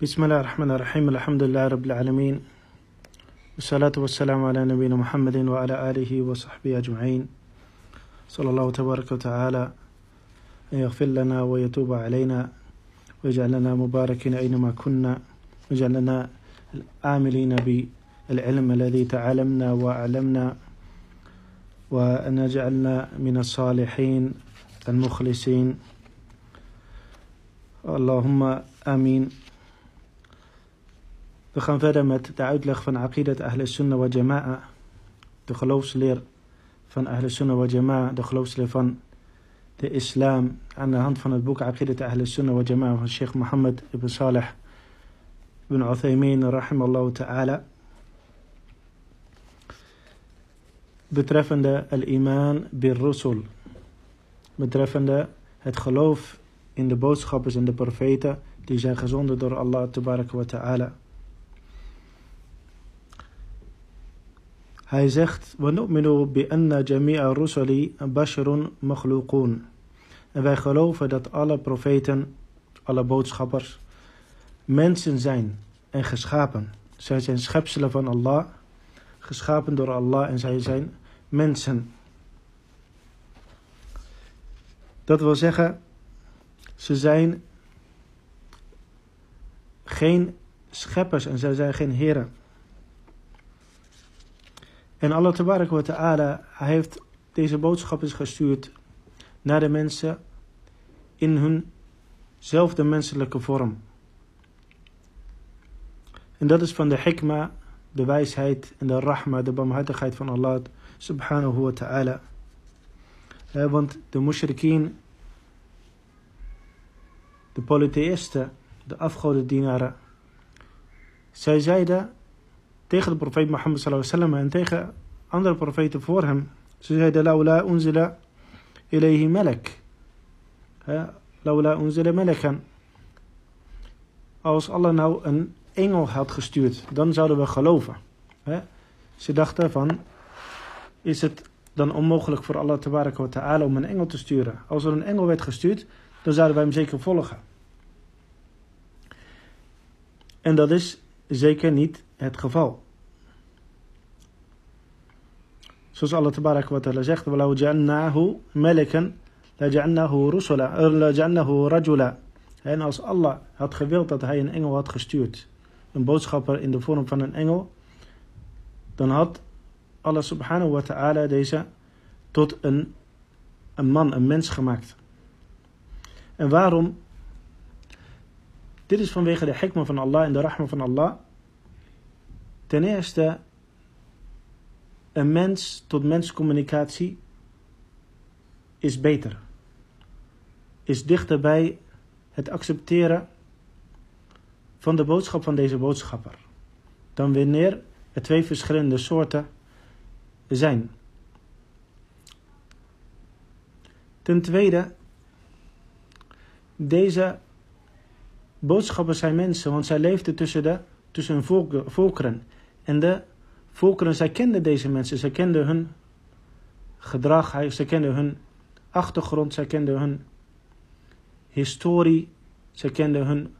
بسم الله الرحمن الرحيم. الحمد لله رب العالمين. والصلاة والسلام على نبينا محمد وعلى آله وصحبه أجمعين. صلى الله تبارك وتعالى. أن يغفر لنا ويتوب علينا. ويجعلنا مباركين أينما كنا. ويجعلنا الآملين بالعلم الذي تعلمنا وأعلمنا. وأن يجعلنا من الصالحين المخلصين. اللهم آمين. We gaan verder met de uitleg van Aqidat Ahl Sunnah wa Jama'a, de geloofsleer van Ahl Sunnah wa Jama'a, de geloofsleer van de islam, aan de hand van het boek Aqidat Ahl Sunnah wa Jama'a van Sheikh Mohammed ibn Saleh ibn Uthaymin, rahimallahu ta'ala. Betreffende al-iman bir-rusul, betreffende het geloof in de boodschappers en de profeten die zijn gezonden door Allah wa ta'ala. Hij zegt: "Wa bi anna jami'a rusuli basharun makhluqun." En wij geloven dat alle profeten, alle boodschappers mensen zijn en geschapen. Zij zijn schepselen van Allah, geschapen door Allah en zij zijn mensen. Dat wil zeggen, ze zijn geen scheppers en zij zijn geen heren. En Allah tabarak wa ta'ala heeft deze boodschappers gestuurd naar de mensen in hunzelfde menselijke vorm. En dat is van de hikma, de wijsheid en de rahma, de barmhartigheid van Allah subhanahu wa ta'ala. Want de mushrikeen, de polytheïsten, de afgodendienaren, zij zeiden tegen de profeet Mohammed sallallahu en tegen andere profeten voor hem. Ze zeiden, laula unzila ilayhi melek. Laula unzila melekan. Als Allah nou een engel had gestuurd, dan zouden we geloven. Ze dachten van, is het dan onmogelijk voor Allah wa ta'ala om een engel te sturen? Als er een engel werd gestuurd, dan zouden wij hem zeker volgen. En dat is zeker niet het geval. Zoals Allah tabarak wa ta'ala zegt, وَلَوْ جَعَلْنَاهُ مَلِكًا لَجَعَلْنَاهُ رُسُلًا لَجَعَلْنَاهُ رَجُلًا En als Allah had gewild dat hij een engel had gestuurd, een boodschapper in de vorm van een engel, dan had Allah subhanahu wa ta'ala deze tot een, een man, een mens gemaakt. En waarom? Dit is vanwege de hikma van Allah en de rahma van Allah. Ten eerste, een mens tot mens communicatie is beter. Is dichter bij het accepteren van de boodschap van deze boodschapper. Dan wanneer er twee verschillende soorten zijn. Ten tweede, deze boodschappers zijn mensen, want zij leefden tussen, de, tussen volkeren. En de volkeren, zij kenden deze mensen, zij kenden hun gedrag, zij kenden hun achtergrond, zij kenden hun historie, zij kenden hun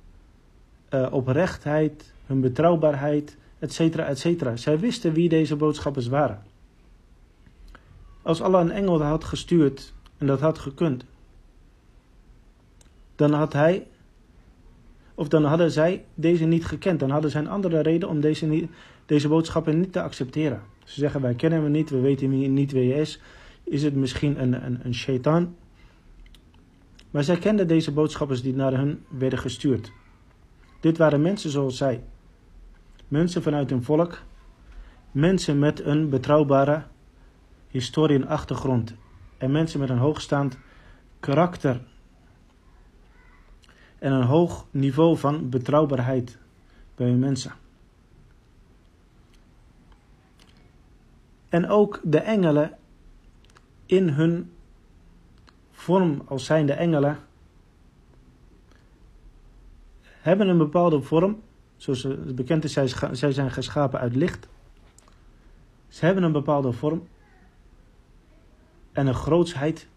uh, oprechtheid, hun betrouwbaarheid, etcetera, etcetera. Zij wisten wie deze boodschappers waren. Als Allah een engel had gestuurd en dat had gekund, dan had hij, of dan hadden zij deze niet gekend. Dan hadden zij een andere reden om deze, deze boodschappen niet te accepteren. Ze zeggen, wij kennen hem niet, we weten niet wie hij is. Is het misschien een, een, een shaitaan? Maar zij kenden deze boodschappers die naar hen werden gestuurd. Dit waren mensen zoals zij. Mensen vanuit hun volk. Mensen met een betrouwbare historie en achtergrond. En mensen met een hoogstaand karakter. En een hoog niveau van betrouwbaarheid bij hun mensen. En ook de engelen in hun vorm als zijnde engelen hebben een bepaalde vorm. Zoals bekend is, zij zijn geschapen uit licht. Ze hebben een bepaalde vorm en een grootsheid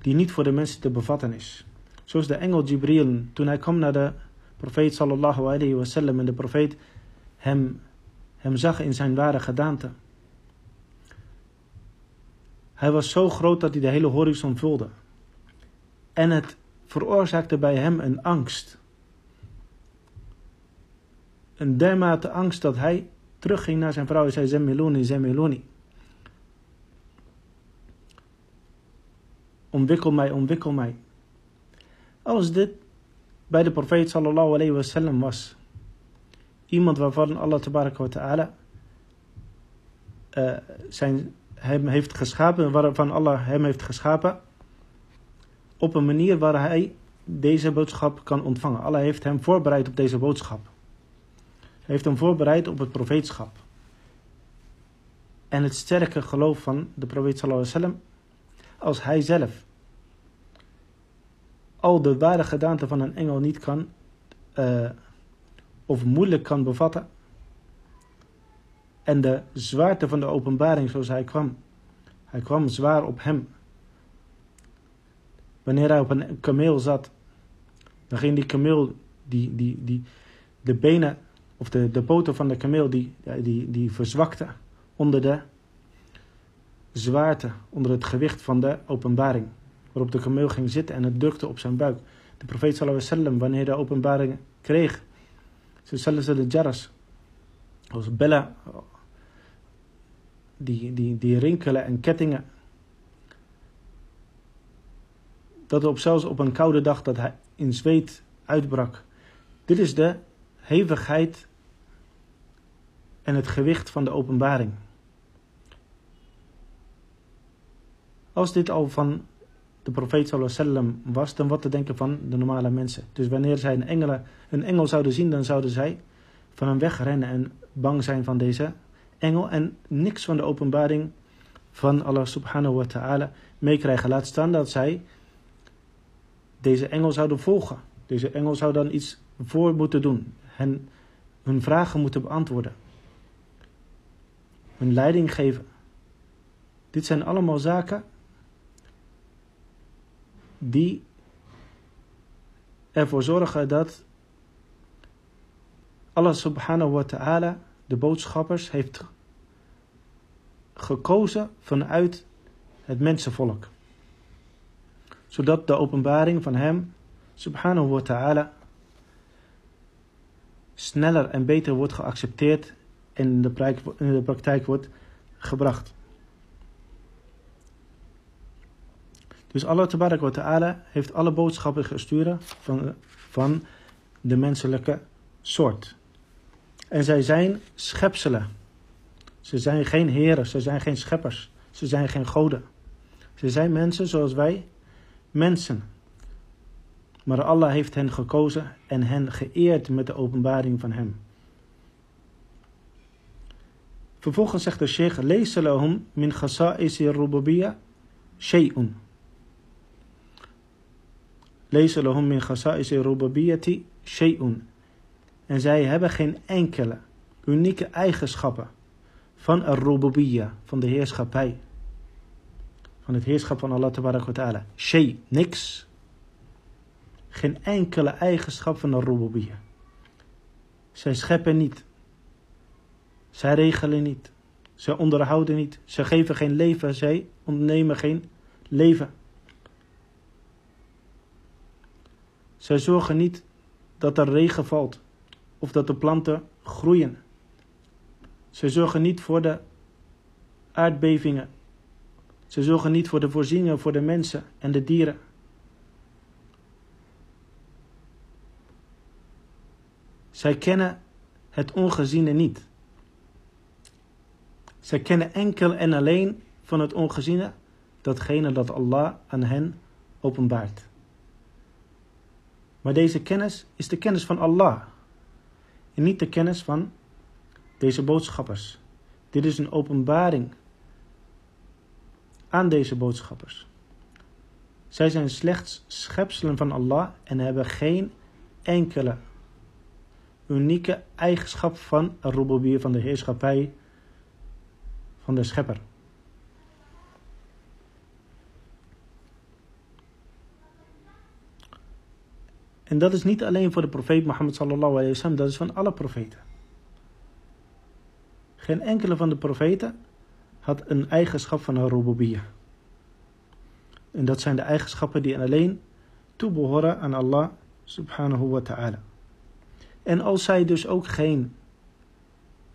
die niet voor de mensen te bevatten is. Zoals de engel Jibril, toen hij kwam naar de profeet sallallahu alayhi wasallam en de profeet hem, hem zag in zijn ware gedaante. Hij was zo groot dat hij de hele horizon vulde. En het veroorzaakte bij hem een angst. Een dermate angst dat hij terugging naar zijn vrouw en zei: Zemmeloni, Zemmeloni. Omwikkel mij, omwikkel mij. Als dit bij de profeet sallallahu alayhi wasallam was. Iemand waarvan Allah tabaraka wa ta'ala uh, zijn, hem heeft geschapen, waarvan Allah hem heeft geschapen. Op een manier waar hij deze boodschap kan ontvangen. Allah heeft hem voorbereid op deze boodschap. Hij heeft hem voorbereid op het profeetschap. En het sterke geloof van de profeet sallallahu alayhi wasallam. Als hij zelf al de ware gedaante van een engel niet kan uh, of moeilijk kan bevatten. En de zwaarte van de openbaring zoals hij kwam. Hij kwam zwaar op hem. Wanneer hij op een kameel zat, dan ging die kameel, die, die, die, de benen of de, de poten van de kameel, die, die, die verzwakte onder de zwaarte, onder het gewicht van de openbaring waarop de kameel ging zitten en het drukte op zijn buik. De profeet sallallahu alaihi wasallam, wanneer de openbaring kreeg, ze de jaras, als bellen, die, die, die rinkelen en kettingen. Dat op zelfs op een koude dag dat hij in zweet uitbrak. Dit is de hevigheid en het gewicht van de openbaring. Als dit al van de profeet sallam was, dan wat te denken van de normale mensen. Dus wanneer zij een, engelen, een engel zouden zien, dan zouden zij van hem wegrennen en bang zijn van deze engel en niks van de openbaring van Allah subhanahu wa ta'ala meekrijgen. Laat staan dat zij deze engel zouden volgen. Deze engel zou dan iets voor moeten doen. Hun vragen moeten beantwoorden. Hun leiding geven. Dit zijn allemaal zaken die ervoor zorgen dat Allah subhanahu wa ta'ala de boodschappers heeft gekozen vanuit het mensenvolk. Zodat de openbaring van hem subhanahu wa ta'ala sneller en beter wordt geaccepteerd en in de praktijk wordt gebracht. Dus Allah wa ta'ala heeft alle boodschappen gestuurd van, van de menselijke soort. En zij zijn schepselen. Ze zijn geen heren, ze zijn geen scheppers, ze zijn geen goden. Ze zijn mensen zoals wij, mensen. Maar Allah heeft hen gekozen en hen geëerd met de openbaring van hem. Vervolgens zegt de sheikh, lees min khasa'isi rububiyya shay'un. Lahum min khasa'is rububiyyati shay'un. En zij hebben geen enkele unieke eigenschappen van ar-rububiyya, van de heerschappij. Van het heerschap van Allah wa ta'ala. Shay, niks. Geen enkele eigenschap van ar-rububiyya. Zij scheppen niet. Zij regelen niet. Zij onderhouden niet. Zij geven geen leven. Zij ontnemen geen leven. Zij zorgen niet dat er regen valt of dat de planten groeien. Zij zorgen niet voor de aardbevingen. Zij zorgen niet voor de voorzieningen voor de mensen en de dieren. Zij kennen het ongeziene niet. Zij kennen enkel en alleen van het ongeziene datgene dat Allah aan hen openbaart. Maar deze kennis is de kennis van Allah. En niet de kennis van deze boodschappers. Dit is een openbaring aan deze boodschappers. Zij zijn slechts schepselen van Allah en hebben geen enkele unieke eigenschap van Rububiyyah, van de heerschappij van de schepper. En dat is niet alleen voor de profeet Mohammed sallallahu alayhi wasallam, dat is van alle profeten. Geen enkele van de profeten had een eigenschap van een rububiyah. En dat zijn de eigenschappen die alleen toebehoren aan Allah subhanahu wa ta'ala. En als zij dus ook geen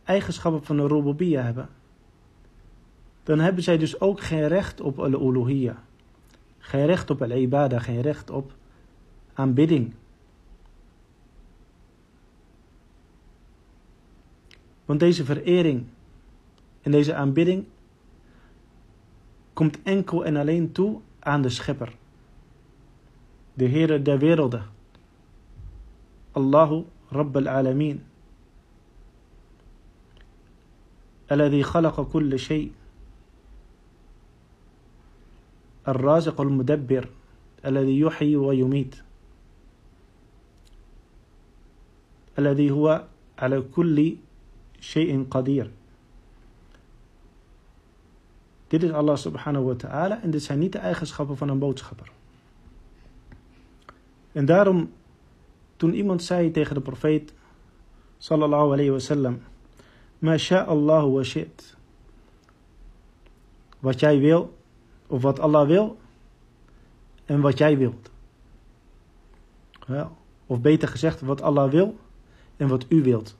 eigenschappen van een rububiyah hebben, dan hebben zij dus ook geen recht op al-uluhiyya. Geen recht op al-ibadah, geen recht op aanbidding. Want deze verering en deze aanbidding komt enkel en alleen toe aan de schepper. De Heere der werelden. Allahu Rabb al-Alamin. الذي خلق كل شيء الرازق المدبر الذي يحيي ويميت الذي هو على كل shay'in qadir. Dit is Allah subhanahu wa ta'ala en dit zijn niet de eigenschappen van een boodschapper. En daarom, toen iemand zei tegen de profeet, sallallahu alayhi wa sallam, Ma Allah wa shi't. Wat jij wil, of wat Allah wil, en wat jij wilt. Of beter gezegd, wat Allah wil en wat u wilt.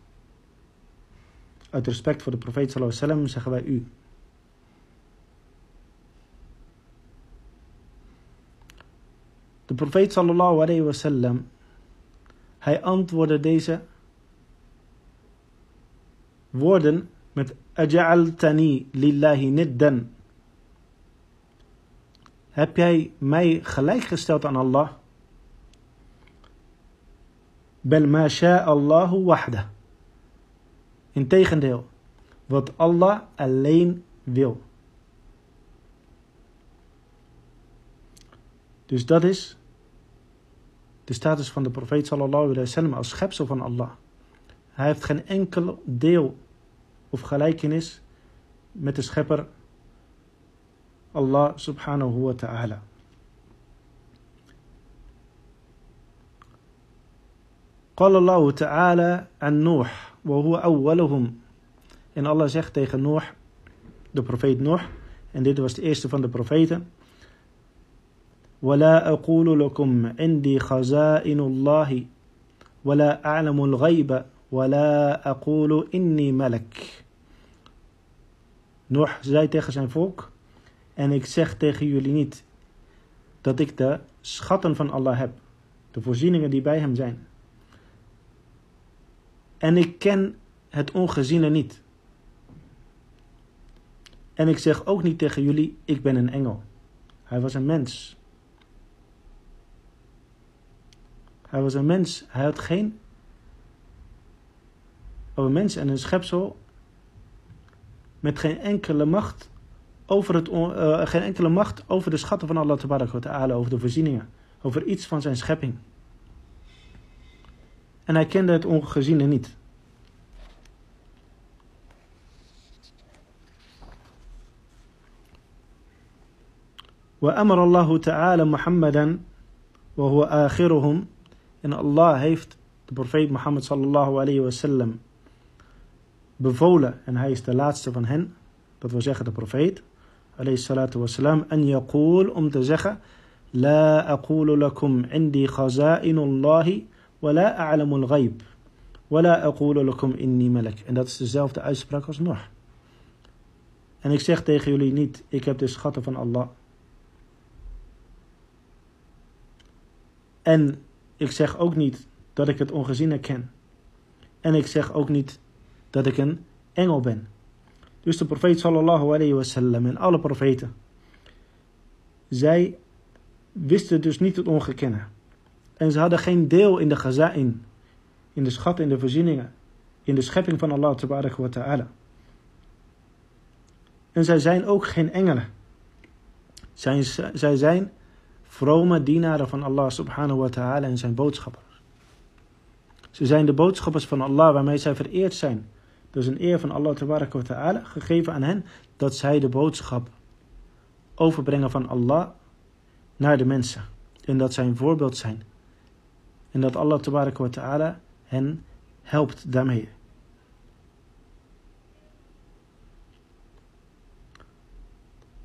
Uit respect voor de profeet sallallahu alayhi wa sallam zeggen wij u. De profeet sallallahu alayhi wasallam, hij antwoordde deze woorden met Aja'altani lillahi niddan. Heb jij mij gelijkgesteld aan Allah? Bel ma Allahu wahda. Integendeel, wat Allah alleen wil. Dus dat is de status van de profeet sallallahu alaihi wasallam als schepsel van Allah. Hij heeft geen enkel deel of gelijkenis met de schepper Allah subhanahu wa ta'ala. قال الله تعالى عن نوح وهو أولهم En Allah zegt tegen Noach, de profeet Noach, en dit was de eerste van de profeten. ولا أقول لكم عندي خزائن الله ولا أعلم الغيب ولا أقول إني ملك Noach zei tegen zijn volk, en ik zeg tegen jullie niet dat ik de schatten van Allah heb, de voorzieningen die bij hem zijn. En ik ken het ongeziene niet. En ik zeg ook niet tegen jullie, ik ben een engel. Hij was een mens. Hij was een mens. Hij had geen. Een mens en een schepsel. Met geen enkele macht. Over het, uh, geen enkele macht over de schatten van Allah ta'ala. Over de voorzieningen. Over iets van zijn schepping En hij kende het ongeziene niet. وأمر الله تعالى محمدا وهو آخرهم En Allah heeft de profeet Mohammed sallallahu alayhi wasallam bevolen, en hij is de laatste van hen, dat wil zeggen de profeet, alayhi salatu wasalam, en yaqul om te zeggen, La aqulu lakum indi khazainullahi wa la a'lamul ghaib. Wala aqulu lakum inni malak. En dat is dezelfde uitspraak als nog. En ik zeg tegen jullie niet, ik heb de schatten van Allah. En ik zeg ook niet dat ik het ongeziene ken. En ik zeg ook niet dat ik een engel ben. Dus de profeet sallallahu alayhi wasallam en alle profeten. Zij wisten dus niet het ongekende. En ze hadden geen deel in de gaza'in. In de schat, in de voorzieningen. In de schepping van Allah wa ta'ala. En zij zijn ook geen engelen. Zij, zij zijn vrome dienaren van Allah subhanahu wa ta'ala en zijn boodschappers. Ze zijn de boodschappers van Allah waarmee zij vereerd zijn. Dus een eer van Allah wa ta'ala gegeven aan hen dat zij de boodschap overbrengen van Allah naar de mensen. En dat zij een voorbeeld zijn. En dat Allah wa ta'ala hen helpt daarmee.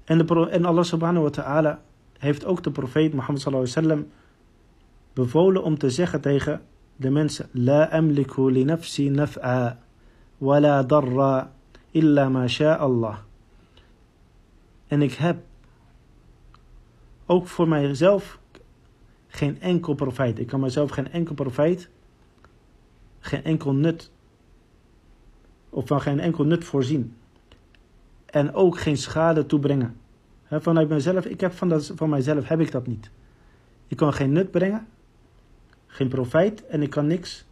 En, de, en Allah subhanahu wa ta'ala heeft ook de profeet Mohammed sallallahu alaihi wasallam bevolen om te zeggen tegen de mensen: La amliku li nafsi naf'a wa la darra illa ma sha Allah. En ik heb ook voor mijzelf geen enkel profijt. Ik kan mijzelf geen enkel profijt, geen enkel nut, of van geen enkel nut voorzien. En ook geen schade toebrengen. vanuit mezelf, ik heb van, dat, van mijzelf heb ik dat niet. Ik kan geen nut brengen, geen profijt en ik kan niks,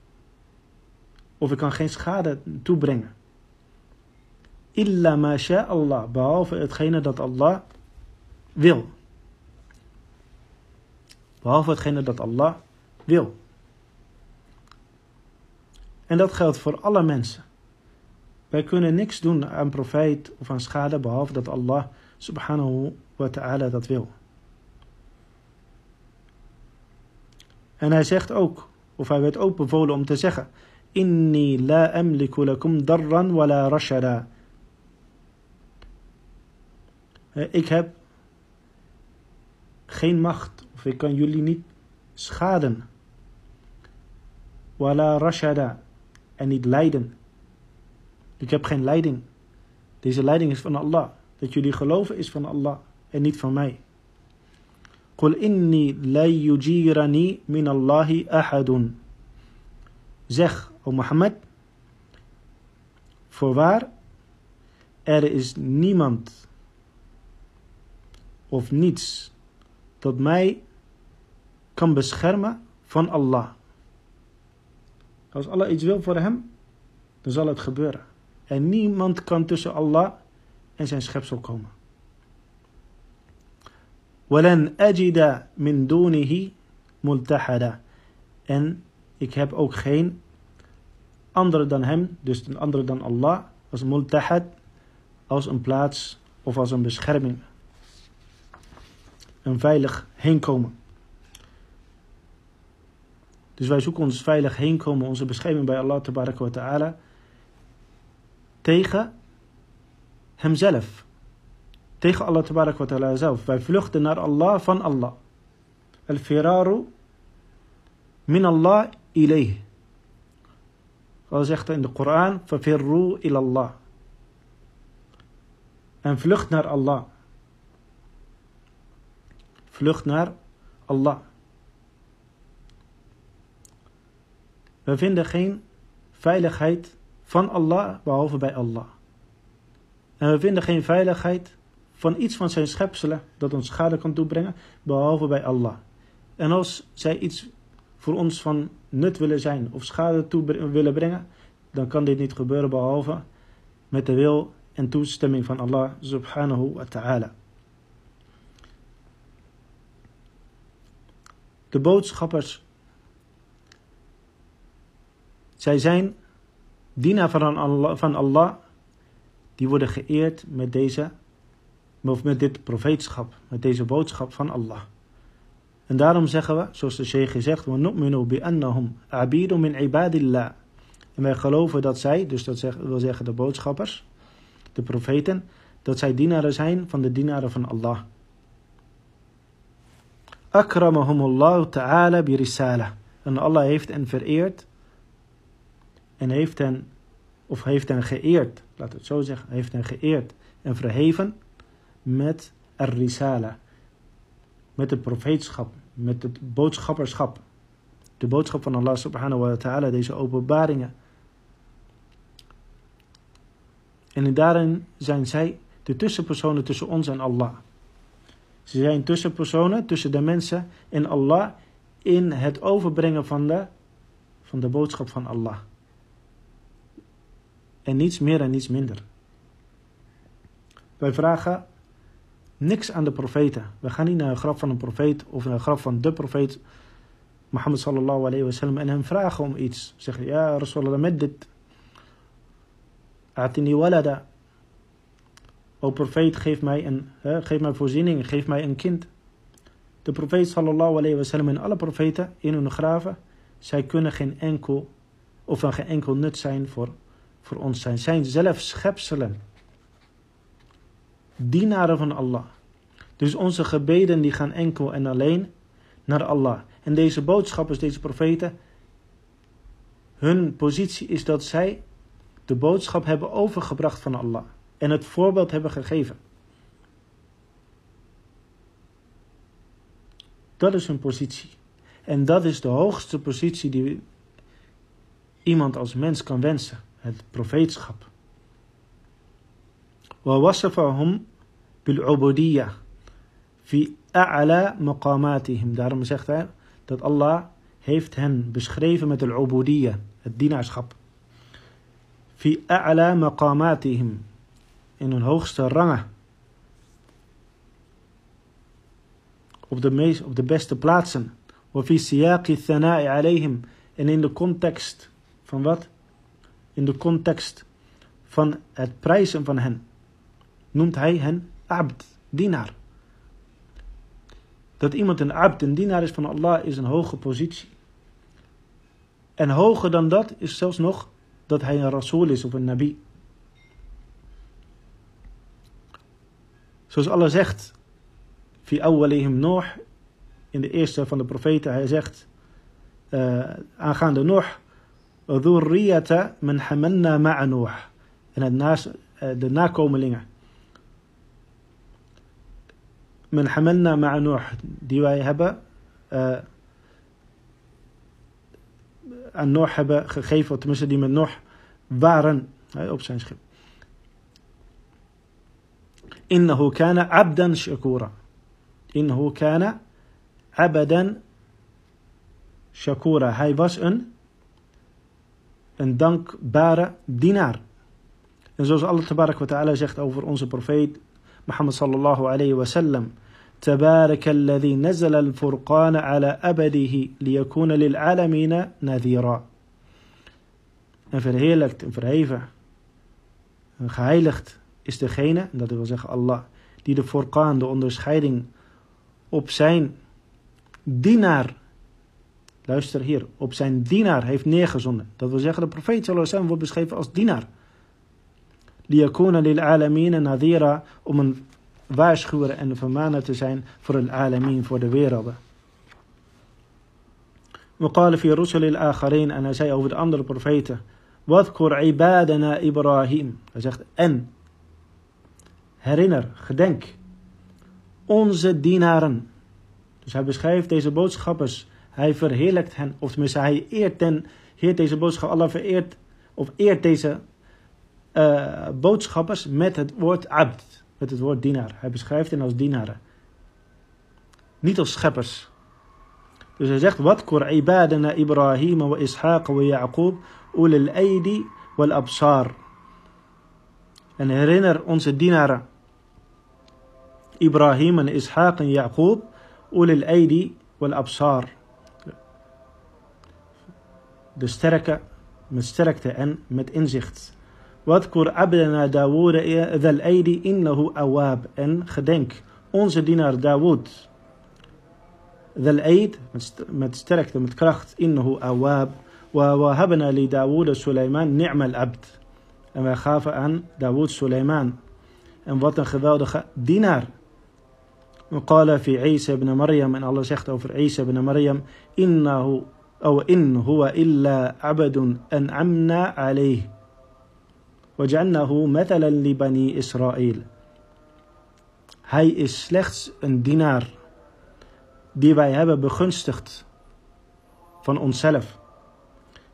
of ik kan geen schade toebrengen. Illa ma Allah, behalve hetgene dat Allah wil. Behalve hetgene dat Allah wil. En dat geldt voor alle mensen. Wij kunnen niks doen aan profijt of aan schade behalve dat Allah subhanahu wa ta'ala dat wil. En hij zegt ook, of hij werd ook bevolen om te zeggen: Inni la amliku lakum darran wa la rashada. Ik heb geen macht, of ik kan jullie niet schaden. Wala rashada. En niet leiden. Ik heb geen leiding. Deze leiding is van Allah. Dat jullie geloven is van Allah en niet van mij. Qul inni yujirani min Allahi ahadun. Zeg, o Mohammed, voorwaar, er is niemand of niets dat mij kan beschermen van Allah. Als Allah iets wil voor hem, dan zal het gebeuren. En niemand kan tussen Allah en zijn schepsel komen. وَلَنْ أَجِدَ مِنْ دُونِهِ مُلْتَحَدًا En ik heb ook geen andere dan hem, dus een andere dan Allah, als multahad, als een plaats of als een bescherming. Een veilig heenkomen. Dus wij zoeken ons veilig heenkomen, onze bescherming bij Allah wa ta'ala, tegen hemzelf. Tegen Allah wa ta'ala zelf. Wij vluchten naar Allah van Allah. Al-firaru min Allah ilayh. Allah zegt in de Koran, fafirru ilallah. En vlucht naar Allah. Vlucht naar Allah. We vinden geen veiligheid van Allah behalve bij Allah. En we vinden geen veiligheid van iets van zijn schepselen dat ons schade kan toebrengen behalve bij Allah. En als zij iets voor ons van nut willen zijn of schade willen brengen, dan kan dit niet gebeuren behalve met de wil en toestemming van Allah subhanahu wa ta'ala. De boodschappers zij zijn dienaar van Allah, van Allah, die worden geëerd met deze, of met dit profeetschap, met deze boodschap van Allah. En daarom zeggen we, zoals de sheikh zegt, وَنُؤْمِنُوا بِأَنَّهُمْ عَبِيدٌ مِنْ عِبَادِ اللَّهِ En wij geloven dat zij, dus dat wil zeggen de boodschappers, de profeten, dat zij dienaren zijn van de dienaren van Allah. Akramahumullah ta'ala bi risala. En Allah heeft hen vereerd en heeft hen, of heeft hen geëerd, laat het zo zeggen, heeft hen geëerd en verheven met ar-risala, met het profeetschap, met het boodschapperschap. De boodschap van Allah subhanahu wa ta'ala, deze openbaringen. En daarin zijn zij de tussenpersonen tussen ons en Allah. Ze zijn tussenpersonen tussen de mensen en Allah in het overbrengen van de, van de boodschap van Allah. En niets meer en niets minder. Wij vragen niks aan de profeten. We gaan niet naar een graf van een profeet of naar een graf van de profeet Mohammed sallallahu alayhi wa sallam en hem vragen om iets. Zeggen, ja Rasulallah met dit. Atini walada. O profeet, geef mij, een, hè, geef mij voorziening, geef mij een kind. De profeet sallallahu alayhi wa sallam en alle profeten in hun graven zij kunnen geen enkel, of van geen enkel nut zijn voor, voor ons zijn. Zijn zelf schepselen. Dienaren van Allah. Dus onze gebeden die gaan enkel en alleen naar Allah. En deze boodschappers, deze profeten, hun positie is dat zij de boodschap hebben overgebracht van Allah En het voorbeeld hebben gegeven. Dat is hun positie. En dat is de hoogste positie die iemand als mens kan wensen. Het profeetschap. ووصفهم بالعبودية في أعلى مقاماتهم. Daarom zegt hij dat Allah heeft hen beschreven met al-ubudiyya, het dienaarschap. Fi a'la maqamatihim. In hun hoogste rangen. Op de, meest, op de beste plaatsen. En in de context van wat? In de context van het prijzen van hen. Noemt hij hen abd, dienaar. Dat iemand een abd, een dienaar is van Allah, is een hoge positie. En hoger dan dat is zelfs nog dat hij een rasool is of een nabi. Zoals Allah zegt, fi awwalihim Noor, in de eerste van de profeten, hij zegt uh, aangaande Noor, dhurriyata man hamanna ma'a Noor. En het naast, uh, de nakomelingen. Man hamanna ma'a Noor, die wij hebben uh, aan Noor hebben gegeven, tenminste die met Noor waren op zijn schip. إنه كان عبدا شكورا. إنه كان عبدا شكورا. هاي باش إن إن دنك بارا دينار. إن زوج الله تبارك وتعالى شيخت أوفر أنس بروفيت محمد صلى الله عليه وسلم تبارك الذي نزل الفرقان على أبده ليكون للعالمين نذيرا. إن فرهيلكت إن فرهيفة إن خايلخت is degene, dat wil zeggen Allah, die de Furqan, de onderscheiding op zijn dienaar, luister hier, op zijn dienaar heeft neergezonden. Dat wil zeggen, de profeet sallallahu wordt beschreven als dienaar. Liyakuna lil alamin nadira, om een waarschuwer en vermaner te zijn voor een alamin, voor de werelden. وقال في رسل الآخرين en hij zei over de andere profeten Wadkur ibadana Ibrahim. Hij zegt en herinner, gedenk onze dienaren. Dus hij beschrijft deze boodschappers. Hij verheerlijkt hen, of tenminste hij eert, ten, heert deze boodschap. Allah vereert of eert deze uh, boodschappers met het woord abd met het woord dienaar. Hij beschrijft hen als dienaren. Niet als scheppers. Dus hij zegt, wat kur ibadana Ibrahim wa Ishaq wa Yaqub ulil aidi wal absar. En herinner onze dienaren En Yaqub ulil aidi wal absar. De sterke met sterkte en met inzicht. Wadkur abdana Dawood dhal aidi innahu awab. En gedenk onze dienaar Dawood. Dhal aid, met sterkte, met kracht. Innahu awab. Wa wahabna li Dawood Suleiman ni'mal abd. En wij gaven aan Dawood Suleiman. En wat een geweldige dienaar. وقال في عيسى بن مريم en Allah zegt over عيسى بن مريم إنه أو إن هو إلا عبد أنعمنا عليه وَجَعَلْنَهُ مَثَلًا لِبَنِي إِسْرَائِيل Hij is slechts een dienaar die wij hebben begunstigd van onszelf.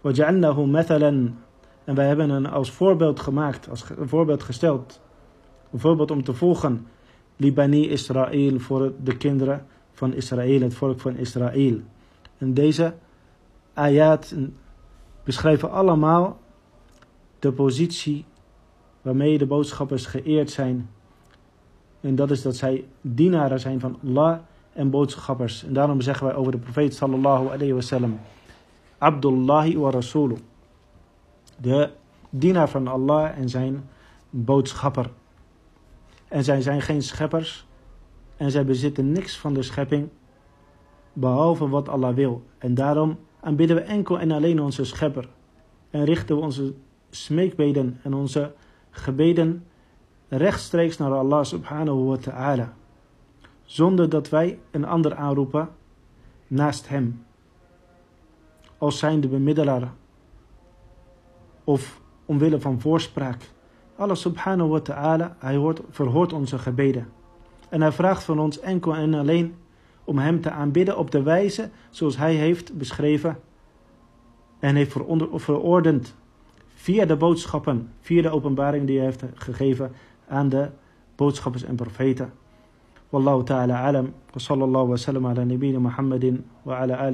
وَجَعَلْنَهُ مَثَلًا En wij hebben hem als voorbeeld gemaakt, als een voorbeeld gesteld. Een voorbeeld om te volgen. Libani Israël voor de kinderen van Israël, het volk van Israël. En deze ayat beschrijven allemaal de positie waarmee de boodschappers geëerd zijn. En dat is dat zij dienaren zijn van Allah en boodschappers. En daarom zeggen wij over de profeet sallallahu alayhi wasallam. Abdullahi wa Rasulu. De dienaar van Allah en zijn boodschapper. En zij zijn geen scheppers. En zij bezitten niks van de schepping. Behalve wat Allah wil. En daarom aanbidden we enkel en alleen onze schepper. En richten we onze smeekbeden en onze gebeden rechtstreeks naar Allah subhanahu wa ta'ala. Zonder dat wij een ander aanroepen naast hem. Als zijnde bemiddelaar. Of omwille van voorspraak. Allah subhanahu wa ta'ala, hij hoort, verhoort onze gebeden. En hij vraagt van ons enkel en alleen om hem te aanbidden op de wijze zoals hij heeft beschreven en heeft verordend via de boodschappen, via de openbaring die hij heeft gegeven aan de boodschappers en profeten. Wallahu ta'ala alam nabiyina Muhammadin wa ala.